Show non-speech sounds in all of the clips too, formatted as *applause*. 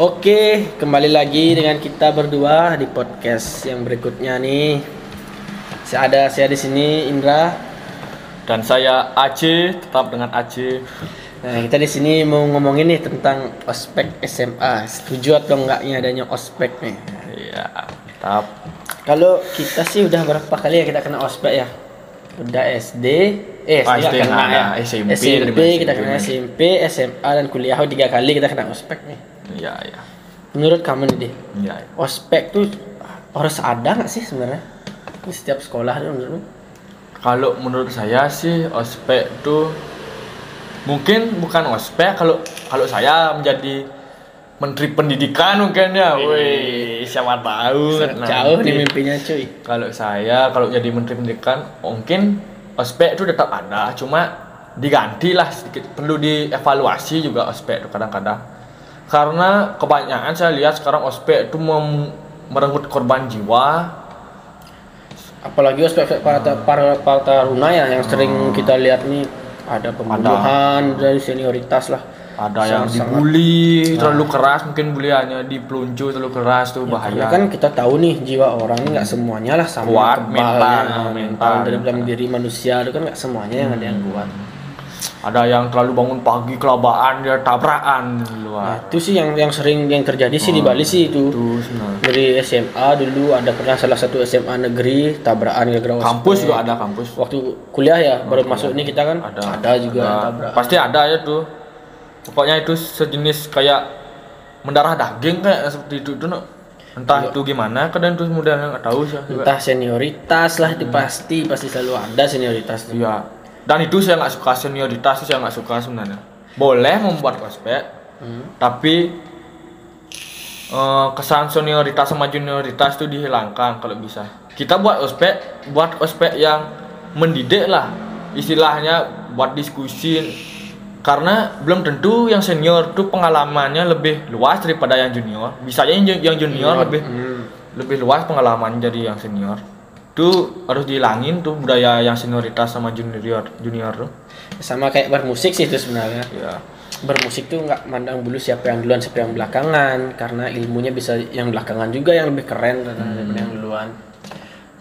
Oke, kembali lagi dengan kita berdua di podcast yang berikutnya nih. Saya ada saya di sini Indra. Dan saya Aceh, tetap dengan Aceh. Nah, kita di sini mau ngomongin nih tentang ospek SMA. Setuju atau enggaknya adanya ospek nih? Iya, tetap. Kalau kita sih udah berapa kali ya kita kena ospek ya? Udah SD, eh Ah, nggak SD nggak ada. SMP, SMP dari kita SMP. kena SMP, SMA dan kuliah oh, tiga kali kita kena ospek nih. Iya, iya. Menurut kamu nih, Di, Iya. iya. ospek tuh harus ada nggak sih sebenarnya di setiap sekolah tuh menurutmu? Kalau menurut saya sih ospek tuh mungkin bukan ospek kalau kalau saya menjadi menteri pendidikan mungkin ya. Wih, siapa tahu. Jauh nanti. nih mimpinya cuy. Kalau saya kalau jadi menteri pendidikan mungkin ospek itu tetap ada, cuma diganti lah sedikit. Perlu dievaluasi juga ospek itu kadang-kadang. Karena kebanyakan saya lihat sekarang ospek itu merenggut korban jiwa. Apalagi ospek para para para taruna ya yang sering kita lihat nih ada pembunuhan dari senioritas lah. Ada yang Sangat- dibully terlalu keras, mungkin buliannya dipeluncu terlalu keras tuh Karena bahaya. kan kita tahu nih jiwa orang nggak semuanya lah sama Kuat, mental, mental, mental, dari dalam diri manusia itu kan nggak semuanya yang ada yang kuat. Ada yang terlalu bangun pagi kelabaan dia tabrakan di Nah, luar. itu sih yang yang sering yang terjadi sih di Bali sih itu. Itu. Dari SMA dulu ada pernah salah satu SMA negeri tabrakan gara-gara Kampus ospek. juga ada kampus. Waktu kuliah ya baru masuk nih kita kan ada juga yang ada. tabrakan. pasti ada ya tuh pokoknya itu sejenis kayak mendarah daging kayak seperti itu tuh entah itu gimana kadang tuh mudah nggak tahu sih juga. Entah senioritas lah itu pasti pasti selalu ada senioritas iya dan itu saya nggak suka senioritas itu saya nggak suka sebenarnya. Boleh membuat ospek tapi eh, kesan senioritas sama junioritas itu dihilangkan kalau bisa. Kita buat ospek buat ospek yang mendidik lah istilahnya buat diskusi. Karena belum tentu yang senior tuh pengalamannya lebih luas daripada yang junior. Bisa aja yang, yang junior lebih Hmm. lebih luas pengalaman jadi yang senior tuh harus dihilangin tuh budaya yang senioritas sama junior junior tuh Sama kayak bermusik sih itu sebenarnya. ya Bermusik tuh nggak mandang dulu siapa yang duluan siapa yang belakangan karena ilmunya bisa yang belakangan juga yang lebih keren daripada yang duluan.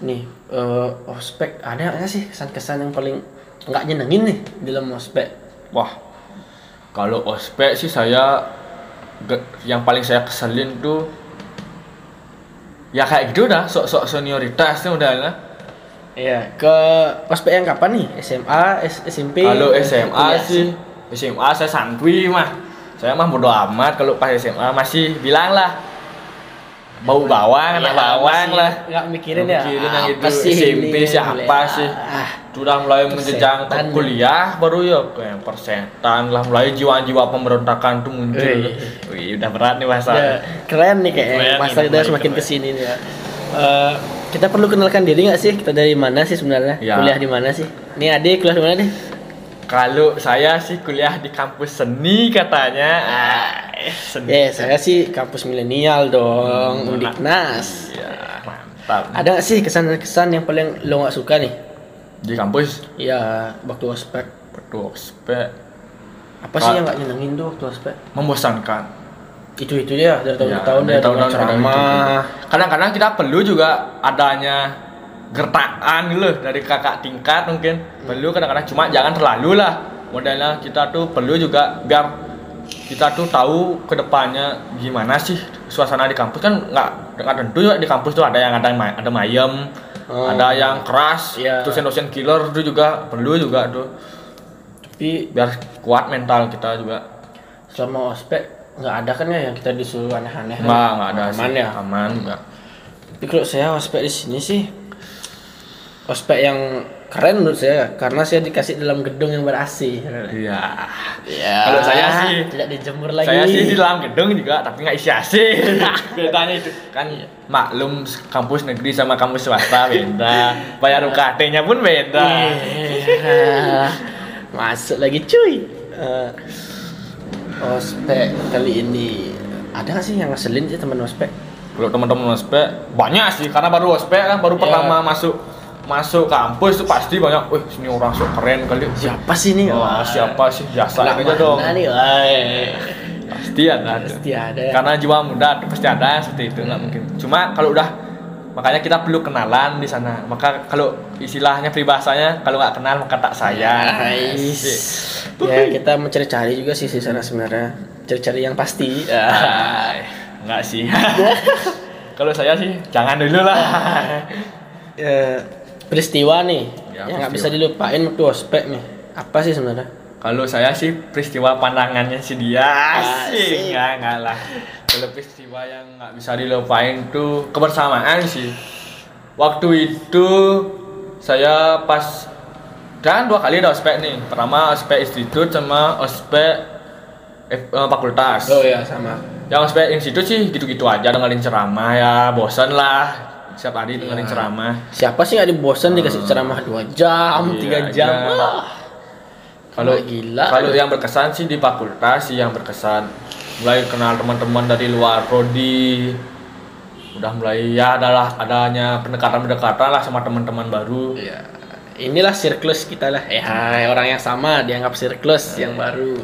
Nih, eh, ospek ada nggak sih kesan-kesan yang paling nggak nyenengin nih dalam ospek? wah kalau ospek sih saya yang paling saya keselin tuh ya kayak gitu dah sok-sok senioritas tuh udah lah Iya, ke ospek yang kapan nih? SMA, S- SMP? Kalau SMA sih, SMA saya santuy mah. Saya mah bodo amat kalau pas SMA masih bilang lah. Bau bawang, anak Ya, bawang masih lah. Nggak mikirin ya. Mikirin yang apa itu sih SMP ini, siapa kuliah? sih? Ah, Sudah mulai menjejang kuliah baru ya kayak persetan lah mulai jiwa-jiwa pemberontakan tuh muncul. Wih. Wih, udah berat nih bahasa. ya, keren nih kayaknya. Masa ini, kita mulai semakin keren. ke sini nih ya. Eh, kita perlu kenalkan diri nggak sih? Kita dari mana sih sebenarnya? Ya. Kuliah di mana sih? Nih adik kuliah di mana deh? Kalau saya sih kuliah di kampus seni katanya. Ah, seni. Ya, saya sih kampus milenial dong, Hmm, Undiknas. Ya, mantap. Ada nggak sih kesan-kesan yang paling lo nggak suka nih? Di kampus Ya, waktu ospek. Betul, ospek Apa sih yang nggak nyenengin tuh waktu ospek? membosankan. Itu itu dia dari tahun ke Ya, tahun dari tahun ke ceramah. Kadang-kadang kita perlu juga adanya gertakan gitu loh dari kakak tingkat mungkin perlu kadang-kadang cuma jangan terlalu lah modelnya kita tuh perlu juga biar kita tuh tahu ke depannya gimana sih suasana di kampus kan nggak nggak tentu juga di kampus tuh ada yang ada ada mayem Oh. ada yang keras Iya. dosen-dosen killer itu juga perlu juga tuh Tapi biar kuat mental kita juga selama ospek nggak ada kan ya yang kita disuruh aneh-aneh nggak nggak ada aman sih. ya aman juga tapi kalau saya ospek di sini sih ospek yang keren menurut saya karena saya dikasih dalam gedung yang ber AC iya ya Kalau saya sih- tidak dijemur lagi Saya sih di dalam gedung juga, tapi nggak isi AC. *laughs* Bedanya itu kan maklum kampus negeri sama kampus swasta beda. Bayar UKT-nya pun beda. Iya. masuk lagi cuy Eh, ospek kali ini ada nggak sih yang ngeselin sih teman ospek Kalau teman-teman ospek banyak sih, karena baru ospek kan baru Iya. pertama masuk masuk kampus tuh pasti banyak. Wih, sini orang sok keren kali. siapa sih nih Wah, siapa sih? Biasa Anak aja dong. nih pasti ada pasti ada ya. karena jiwa muda pasti ada seperti itu nggak mungkin cuma kalau udah makanya kita perlu kenalan di sana maka kalau istilahnya peribahasanya kalau nggak kenal maka tak sayang Nice. Asik. ya kita mencari-cari juga sih di sana sebenarnya cari-cari yang pasti *laughs* Ay, nggak sih *laughs* kalau saya sih jangan dulu lah Eh, *laughs* peristiwa nih. Ya, yang nggak bisa dilupain waktu ospek nih. Apa sih sebenarnya? Kalau saya sih peristiwa pandangannya si dia. Asik. asik nggak nggak lah. Kalau peristiwa yang nggak bisa dilupain tuh kebersamaan sih. Waktu itu saya pas dan dua kali ada ospek nih. Pertama ospek institut sama ospek F- eh, fakultas. Oh ya sama. Yang ospek institut sih gitu-gitu aja dengerin ceramah ya bosan lah setiap hari dengerin Iya. ceramah siapa sih nggak dibosan dikasih ceramah dua jam Iya, tiga jam iya. Wah. Kalau gila Kalau yang berkesan sih di fakultas sih yang berkesan. Mulai kenal teman-teman dari luar prodi. Udah mulai ya adalah adanya pendekatan-pendekatan lah sama teman-teman baru. Ya, inilah sirklus kita lah. Eh, hai, orang yang sama dianggap sirklus yang baru.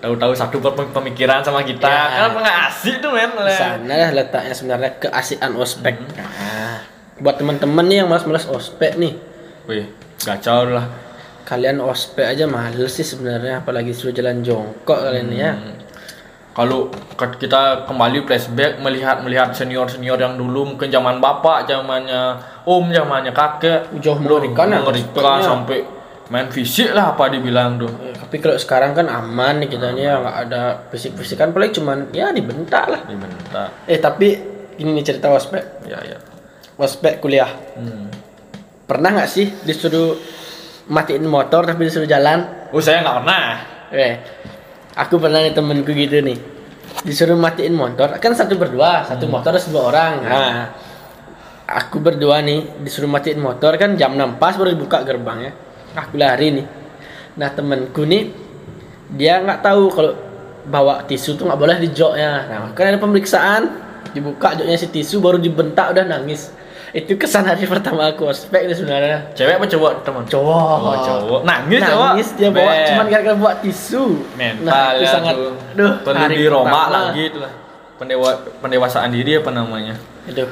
Tahu-tahu satu pem- pemikiran sama kita. Ya. Kan asik tuh men. Di sana letaknya sebenarnya keasikan ospek. Nah, buat teman-teman nih yang malas-malas ospek nih, Wih, gacau lah. kalian ospek aja males sih sebenarnya, apalagi suruh jalan jongkok kalian ya. Kalau ke- kita kembali flashback melihat melihat senior senior yang dulu mungkin zaman bapak zamannya om zamannya kakek. Jauh mengerikan ya, mengerikan sampai main fisik lah apa dibilang tuh. Ya, tapi kalau sekarang kan aman nih kita nih ya nggak ada fisik-fisikan paling cuman ya dibentak lah. dibentak. Eh tapi ini nih cerita ospek. ya ya Ospek kuliah. Hmm. Pernah nggak sih disuruh matiin motor tapi disuruh jalan? Oh saya nggak pernah. Eh, aku pernah nih temenku gitu nih. Disuruh matiin motor, kan satu berdua, satu motor ada dua orang. Nah, aku berdua nih disuruh matiin motor kan jam 6 pas baru dibuka gerbangnya. Aku lari nih. Nah temenku nih dia nggak tahu kalau bawa tisu tuh nggak boleh di joknya. Nah kan ada pemeriksaan dibuka joknya si tisu baru dibentak udah nangis. Itu kesan hari pertama aku ospek nih sebenarnya. Cewek apa cowok teman? Cowok. Oh, cowok. Nangis, cowok. Nangis dia bawa Men. cuman gara-gara bawa tisu. Mental itu ya sangat tuh. duh, Perlu diromak pertama. lagi itu lah. Pendewa pendewasaan diri apa namanya? Itu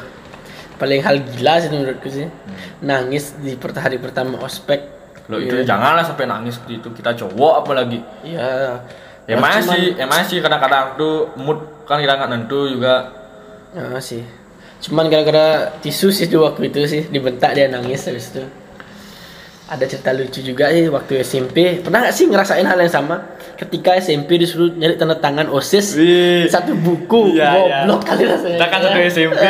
paling hal gila sih menurutku sih. Hmm. Nangis di hari pertama ospek. Lo itu Iya. janganlah sampai nangis seperti itu. Kita cowok apalagi. Iya. Ya Nah, masih, ya masih kadang-kadang tuh mood kan kita nggak nentu juga. ya, sih. Cuman gara-gara tisu sih tuh waktu itu sih dibentak dia nangis habis itu. Ada cerita lucu juga sih waktu SMP. Pernah gak sih ngerasain hal yang sama? Ketika SMP disuruh nyari tanda tangan OSIS Wih. satu buku Iya, iya. goblok kali rasanya. Kita kan satu SMP.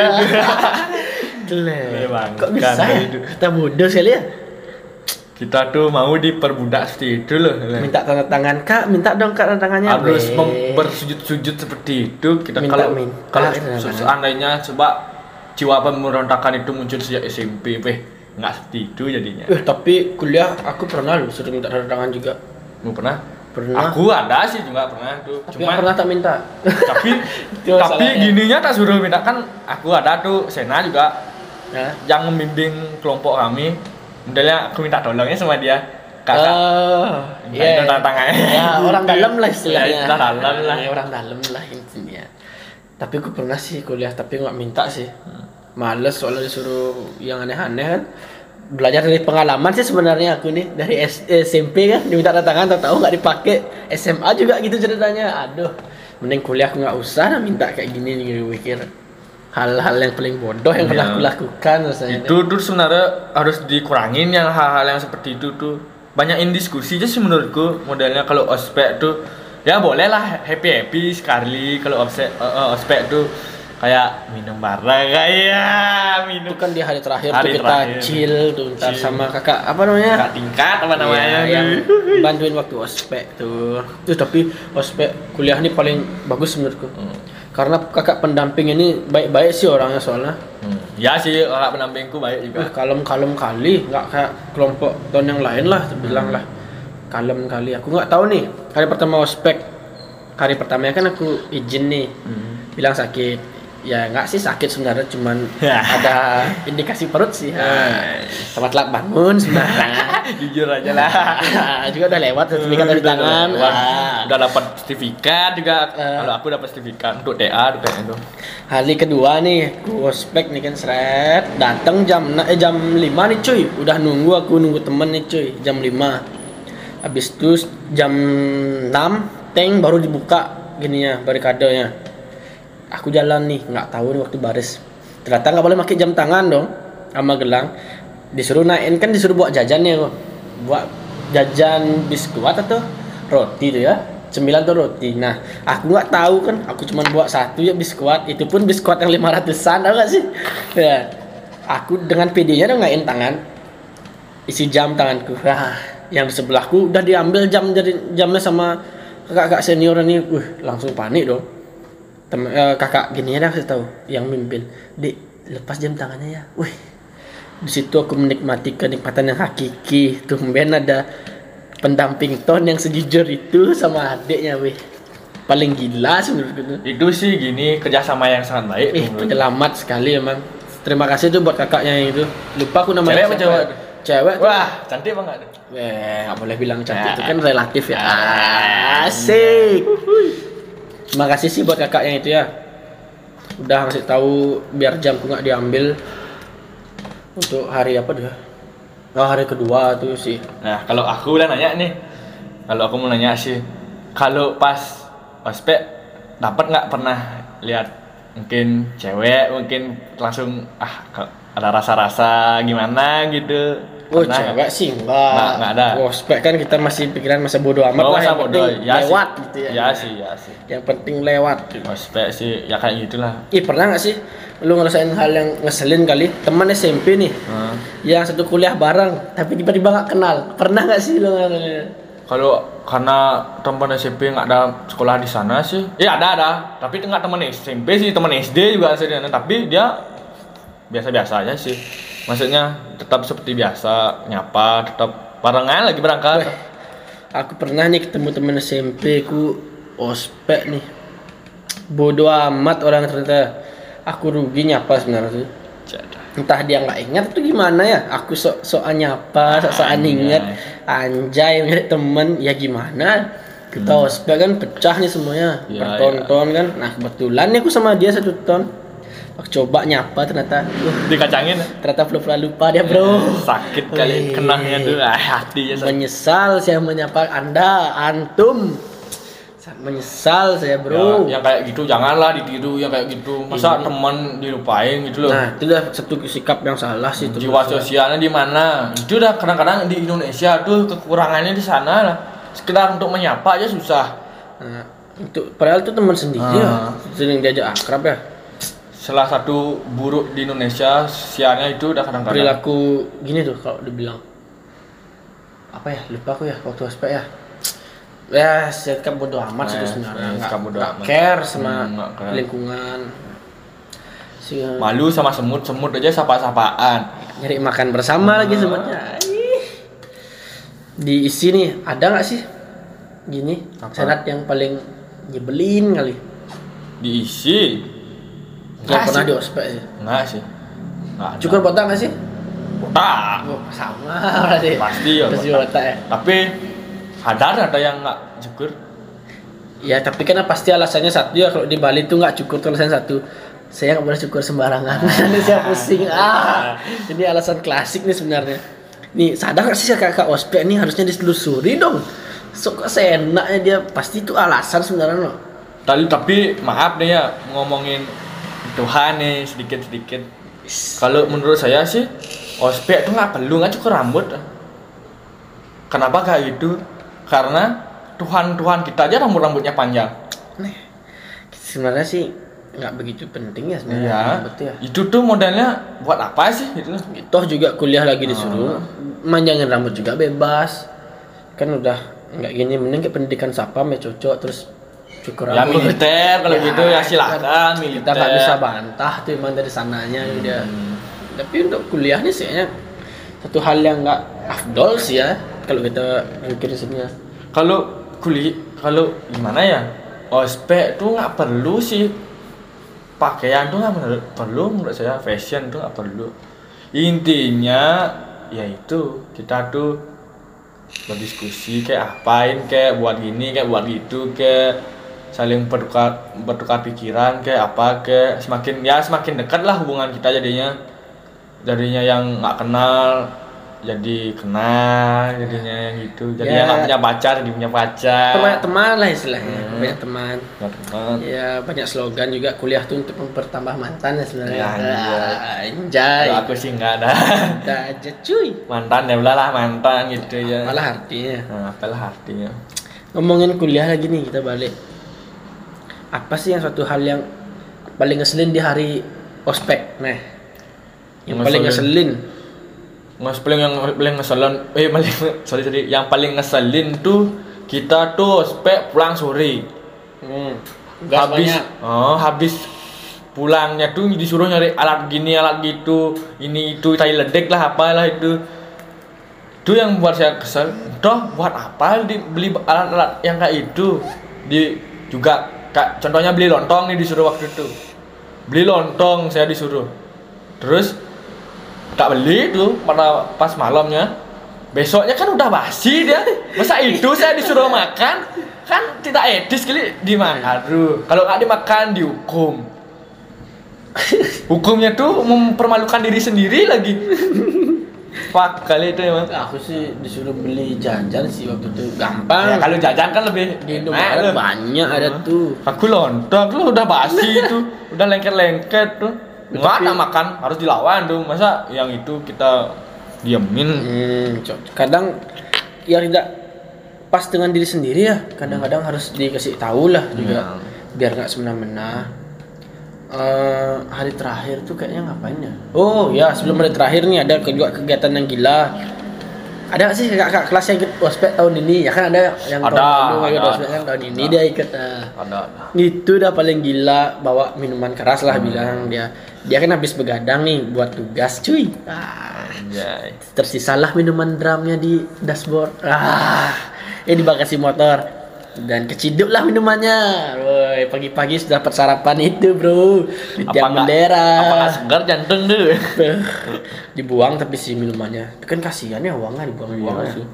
Memang, *laughs* Kok bisa kan, ya? Kita bodoh sekali ya. Kita tuh mau diperbudak seperti itu loh. Minta tanda tangan kak, minta dong kak tanda tangannya. harus bersujud-sujud seperti itu kita Minta, kalau minta, kalau se- seandainya coba jiwa pemberontakan itu muncul sejak SMP weh nggak seperti itu jadinya Eh tapi kuliah aku pernah loh suruh minta tanda tangan juga. lu pernah Pernah. aku ada sih juga pernah tuh Tapi cuma pernah tak minta. tapi *laughs* tapi gininya tak suruh minta kan aku ada tuh Sena juga Nah. yang membimbing kelompok kami modelnya aku minta tolongnya sama dia kakak Oh, Minta itu tanda tangannya. *laughs* Ya, orang dalam lah istilahnya. Ya, orang dalam lah. Orang dalam lah intinya. Tapi aku pernah sih kuliah tapi nggak minta sih. Males soalnya disuruh yang aneh-aneh kan. Belajar dari pengalaman sih sebenarnya aku nih dari S- SMP kan diminta tanda tangan tahu-tahu nggak dipakai. SMA juga gitu ceritanya. Aduh mending kuliah aku nggak usah lah minta kayak gini nih mikir. Hal-hal yang paling bodoh yang pernah Iya. aku lakukan rasanya. Itu tuh sebenarnya harus dikurangin yang hal-hal yang seperti itu tuh. Banyakin diskusi aja sih menurutku modelnya. Kalau ospek tuh ya boleh lah happy happy sekali kalau ospek eh, eh, ospek tuh kayak minum bareng kayak minum itu kan di hari terakhir Hari tuh kita terakhir. chill tuh Chill. sama kakak apa namanya? Kakak tingkat apa namanya Iya, yang bantuin waktu ospek tuh tuh tapi ospek kuliah ini paling bagus menurutku. Hmm. karena kakak pendamping ini baik-baik sih orangnya soalnya. Hmm. ya sih kakak pendampingku baik juga. Uh, kalem-kalem kali. Nggak kayak kelompok tahun yang lain lah terbilang lah kalem kali aku nggak tahu nih hari pertama ospek hari pertamanya kan aku izin nih Hmm. bilang sakit ya nggak sih sakit sebenarnya cuman *laughs* ada indikasi perut sih sama telat bangun sebenarnya *laughs* Jujur aja lah. *laughs* juga udah lewat sertifikat dari tangan Wah, Ah. udah dapat sertifikat juga. Eh. Kalau aku dapat sertifikat untuk TA, untuk itu. hari kedua nih aku ospek nih kan seret datang jam eh, jam 5 nih cuy udah nunggu aku nunggu temen nih cuy jam 5 habis itu jam 6 tank baru dibuka gininya barikadenya. Aku jalan nih nggak tahu nih waktu baris. Ternyata nggak boleh pakai jam tangan dong sama gelang. Disuruh naikin kan disuruh buat jajan ya buat jajan biskuit atau roti tuh ya sembilan tuh roti. Nah aku nggak tahu kan aku cuma buat satu ya biskuit itu pun biskuit yang 500an tau gak sih? Ya aku dengan PD-nya dong ngaiin tangan isi jam tanganku. Ah yang di sebelahku udah diambil jam jadi jamnya sama kakak-kakak senior ini. Wih langsung panik dong. Tem eh, kakak gini ya kasih tahu yang mimpin dek lepas jam tangannya ya. Wih di situ aku menikmati kenikmatan yang hakiki. Tumben ada pendamping ton yang sejujur itu sama adiknya wih. Paling gila sih menurutku tuh Itu. Sih gini kerjasama yang sangat baik. eh tuh penyelamat sekali emang. Terima kasih tuh buat kakaknya yang itu. Lupa aku namanya Cewek apa siapa. Cewek tuh. Wah, cantik banget. Eh, nggak boleh bilang cantik Ya. itu kan relatif ya. Asik. Terima kasih sih buat kakak yang itu ya. Udah ngasih tahu biar jamku nggak diambil untuk hari apa dia? Oh, hari kedua tuh sih. Nah, kalau aku udah nanya nih, kalau aku mau nanya sih, kalau pas ospek dapat nggak pernah lihat mungkin cewek mungkin langsung ah ada rasa-rasa gimana gitu. Oh, Pernah cewek sih enggak. Nggak- nggak ada. Ospek kan kita masih pikiran masa bodoh amat Oh, lah. masa yang bodoh. penting Ya lewat sih. gitu ya. Ya sih, ya sih. Yang penting lewat. Ospek sih ya kayak gitulah. Ih, pernah nggak sih lu ngerasain hal yang ngeselin kali? Teman SMP nih. Hmm. yang satu kuliah bareng tapi tiba-tiba nggak kenal pernah nggak sih lo ngalamin? Kalau karena teman SMP nggak ada sekolah di sana sih, ya ada ada. Tapi itu nggak teman SMP sih, teman SD juga sih. Tapi dia biasa-biasa aja sih. Maksudnya tetap seperti biasa, nyapa, tetap barengan lagi berangkat. Weh, aku pernah nih ketemu temen SMP ku ospek nih bodoh amat orang ternyata aku rugi nyapa sebenarnya tuh entah dia nggak ingat atau gimana ya? Aku sok sokan nyapa sok Anjay. inget anjay nyari temen. Ya gimana? Kita ospek kan pecah nih semuanya. Ya, bertonton kan. Nah kebetulan nih aku sama dia satu ton. Aku coba nyapa ternyata uh, Dikacangin. ternyata pura-pura lupa dia bro. Sakit kali kenangnya tuh, ah, hatinya menyesal saya menyapa anda antum menyesal saya bro. Ya, yang kayak gitu janganlah ditiru yang kayak gitu. Masa teman dilupain gitu loh. nah itu dah satu sikap yang salah sih itu jiwa sosialnya di mana? Itu udah kadang-kadang di Indonesia tuh kekurangannya di sana lah. Sekedar untuk menyapa aja susah. Nah, itu padahal itu teman sendiri Ah. ya sering diajak akrab ya. Salah satu buruk di Indonesia siarnya itu udah kadang-kadang. Perilaku gini tuh kalau dibilang. Apa ya lupa aku ya waktu ospek ya ya sikap bodoh amat sih Eh, sebenarnya. eh, nggak sikap bodo nggak amat. care sama Hmm, nggak lingkungan. Si malu sama semut semut aja sapa-sapaan. nyari makan bersama lagi sebutnya Ih. diisi nih ada nggak sih? Gini Apa? senat yang paling nyebelin kali. Diisi nggak Nggak pernah di ospek sih. Enggak sih. Cukur botak nggak sih? Botak. Oh, sama *laughs* berarti. Pasti ya, pasti botak. botak ya. Tapi ada ada yang enggak cukur? Ya tapi kan pasti alasannya satu ya kalau di Bali tuh nggak cukur tuh alasan satu. Saya nggak boleh cukur sembarangan. *laughs* Nanti saya pusing. Ah. Ini alasan klasik nih sebenarnya. Nih sadar nggak sih kakak ospek nih harusnya ditelusuri dong? Sok kok seenaknya dia? Pasti itu alasan sebenarnya loh. Tapi tapi maaf deh ya ngomongin Tuhan nih sedikit sedikit kalau menurut saya sih ospek tuh nggak perlu nggak cukur rambut. Kenapa kayak gitu karena Tuhan Tuhan kita aja rambut rambutnya panjang. Nih, sebenarnya sih nggak begitu penting ya sebenarnya betul ya. Itu tuh modelnya buat apa sih gitu loh. Toh juga kuliah lagi disuruh Ah. manjangin rambut juga bebas. Kan udah nggak gini mending ke pendidikan sapam ya cocok terus cukur ya rambut. militer kalau gitu ya silakan kita militer nggak bisa bantah tuh emang dari sananya dia Hmm. tapi untuk kuliah nih kayaknya satu hal yang nggak afdol sih ya kalau kita pikir sini ya. Kalau kuliah kalau gimana ya? Ospek tuh nggak perlu sih. Pakaian tuh nggak menurut perlu menurut saya. Fashion tuh nggak perlu. Intinya yaitu kita tuh berdiskusi kayak apain kayak buat gini kayak buat gitu kayak saling bertukar bertukar pikiran kayak apa kayak semakin ya semakin dekat lah hubungan kita jadinya. Jadinya yang nggak kenal jadi kenal jadinya yang gitu. Jadi Ya. yang punya pacar jadi punya pacar. Banyak teman lah istilahnya Hmm. banyak teman. Nggak teman. Ya banyak slogan juga kuliah tuh untuk mempertambah mantan ya sebenarnya. Ya, iya. Ah, anjay Kalau aku sih nggak ada. Ada aja cuy. Mantan ya lah mantan gitu ya. Malah artinya. Nah, apalah artinya. Ngomongin kuliah lagi nih kita balik. Apa sih yang suatu hal yang paling ngeselin di hari ospek? Nah yang paling Ngeselin. Mas paling yang paling ngeselin eh paling *laughs* sorry sorry. Yang paling ngeselin tuh kita tuh spek pulang sore. Hmm. Gas habis banyak. oh habis pulangnya tuh disuruh nyari alat gini alat gitu ini itu tai ledek lah apalah itu. Itu yang buat saya kesel. Toh buat apa di beli alat-alat yang kayak itu? Di juga kak contohnya beli lontong nih disuruh waktu itu. Beli lontong saya disuruh. Terus tak beli tuh pada pas malamnya. Besoknya kan udah basi dia. Masa itu saya disuruh makan? Kan tidak etis kali dimakan tuh kalau nggak dimakan dihukum. Hukumnya tuh mempermalukan diri sendiri lagi. Fuck kali itu emang aku sih disuruh beli jajan sih waktu itu. Gampang. Ya, kalau jajan kan lebih di Indomaret banyak ada tuh. Aku lontong tuh udah basi tuh, *laughs* udah lengket-lengket tuh. Ada makan, harus dilawan tuh. Masa yang itu kita diemin? hmm, kadang ya tidak pas dengan diri sendiri ya. Kadang-kadang harus dikasih tahu lah juga. Biar nggak semena-mena. Eh, hari terakhir tuh kayaknya ngapain ya? Oh ya sebelum hari terakhir nih ada juga kegiatan yang gila ada nggak sih kakak kelas yang ikut ospek tahun ini ya kan ada yang Ada, tahun lalu ikut ada, ospek ada. kan tahun ini dia ikut ah. Ada. itu udah paling gila bawa minuman keras lah bilang dia dia kan habis begadang nih buat tugas cuy ah, Anjay. tersisalah minuman drumnya di dashboard ah di bagasi motor dan keciduk lah minumannya. Woi, pagi-pagi sudah dapat sarapan itu bro. Di tiang bendera. Apa nggak segar jantung tuh? *laughs* dibuang tapi si minumannya. Kan kasihan ya uangnya dibuang-buang Iya sih.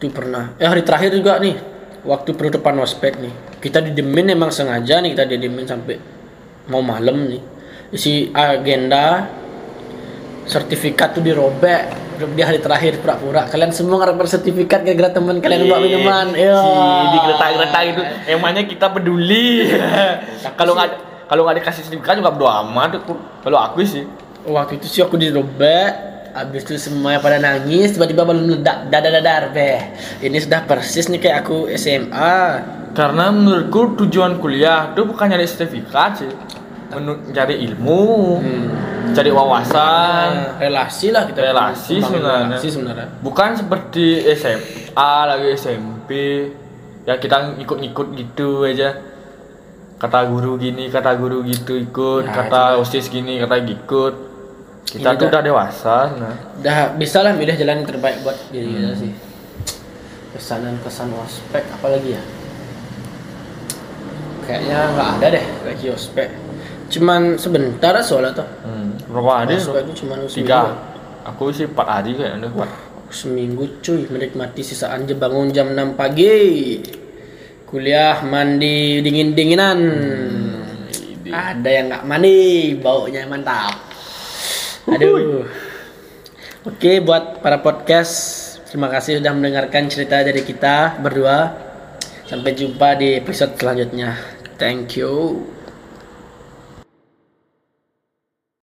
Itu pernah. Eh hari terakhir juga nih waktu penutupan ospek nih. Kita didemin emang sengaja nih kita didemin sampai mau malam nih. Isi agenda sertifikat tuh dirobek di hari terakhir pura-pura. Kalian semua ngarep sertifikat gara-gara teman kalian bawa minuman. Ya Si di kereta-kereta itu. Emangnya kita peduli. *laughs* Kalau nggak kalau nggak dikasih sertifikat juga berdoa amat. Kalau aku sih. waktu itu sih aku dirobek Habis itu semuanya pada nangis. Tiba-tiba balon meledak Dadar-dadar beh Ini sudah persis nih kayak aku SMA Karena menurutku tujuan kuliah itu bukan nyari sertifikat sih. Menu- Cari ilmu, cari wawasan. Nah, relasi lah kita. Relasi sebenarnya. relasi sebenarnya. Bukan seperti SMA lagi SMP ya kita ikut-ikut gitu aja. Kata guru gini kata guru gitu ikut. Ya, kata osis gini kata ikut. Kita Ini tuh dah- udah dewasa nah. Udah bisa lah milih jalan yang terbaik buat diri kita sih. Pesan dan pesan ospek apalagi ya? Kayaknya nggak ada deh lagi ospek Cuman sebentar soalnya tuh hmm. berapa hari itu cuma tiga. aku sih empat hari kayaknya empat. Seminggu cuy menikmati sisaan jam bangun jam 6 pagi. Kuliah mandi dingin-dinginan. Ada yang nggak mandi baunya mantap. Aduh. Oke buat para podcast Terima kasih sudah mendengarkan cerita dari kita berdua. Sampai jumpa di episode selanjutnya. Thank you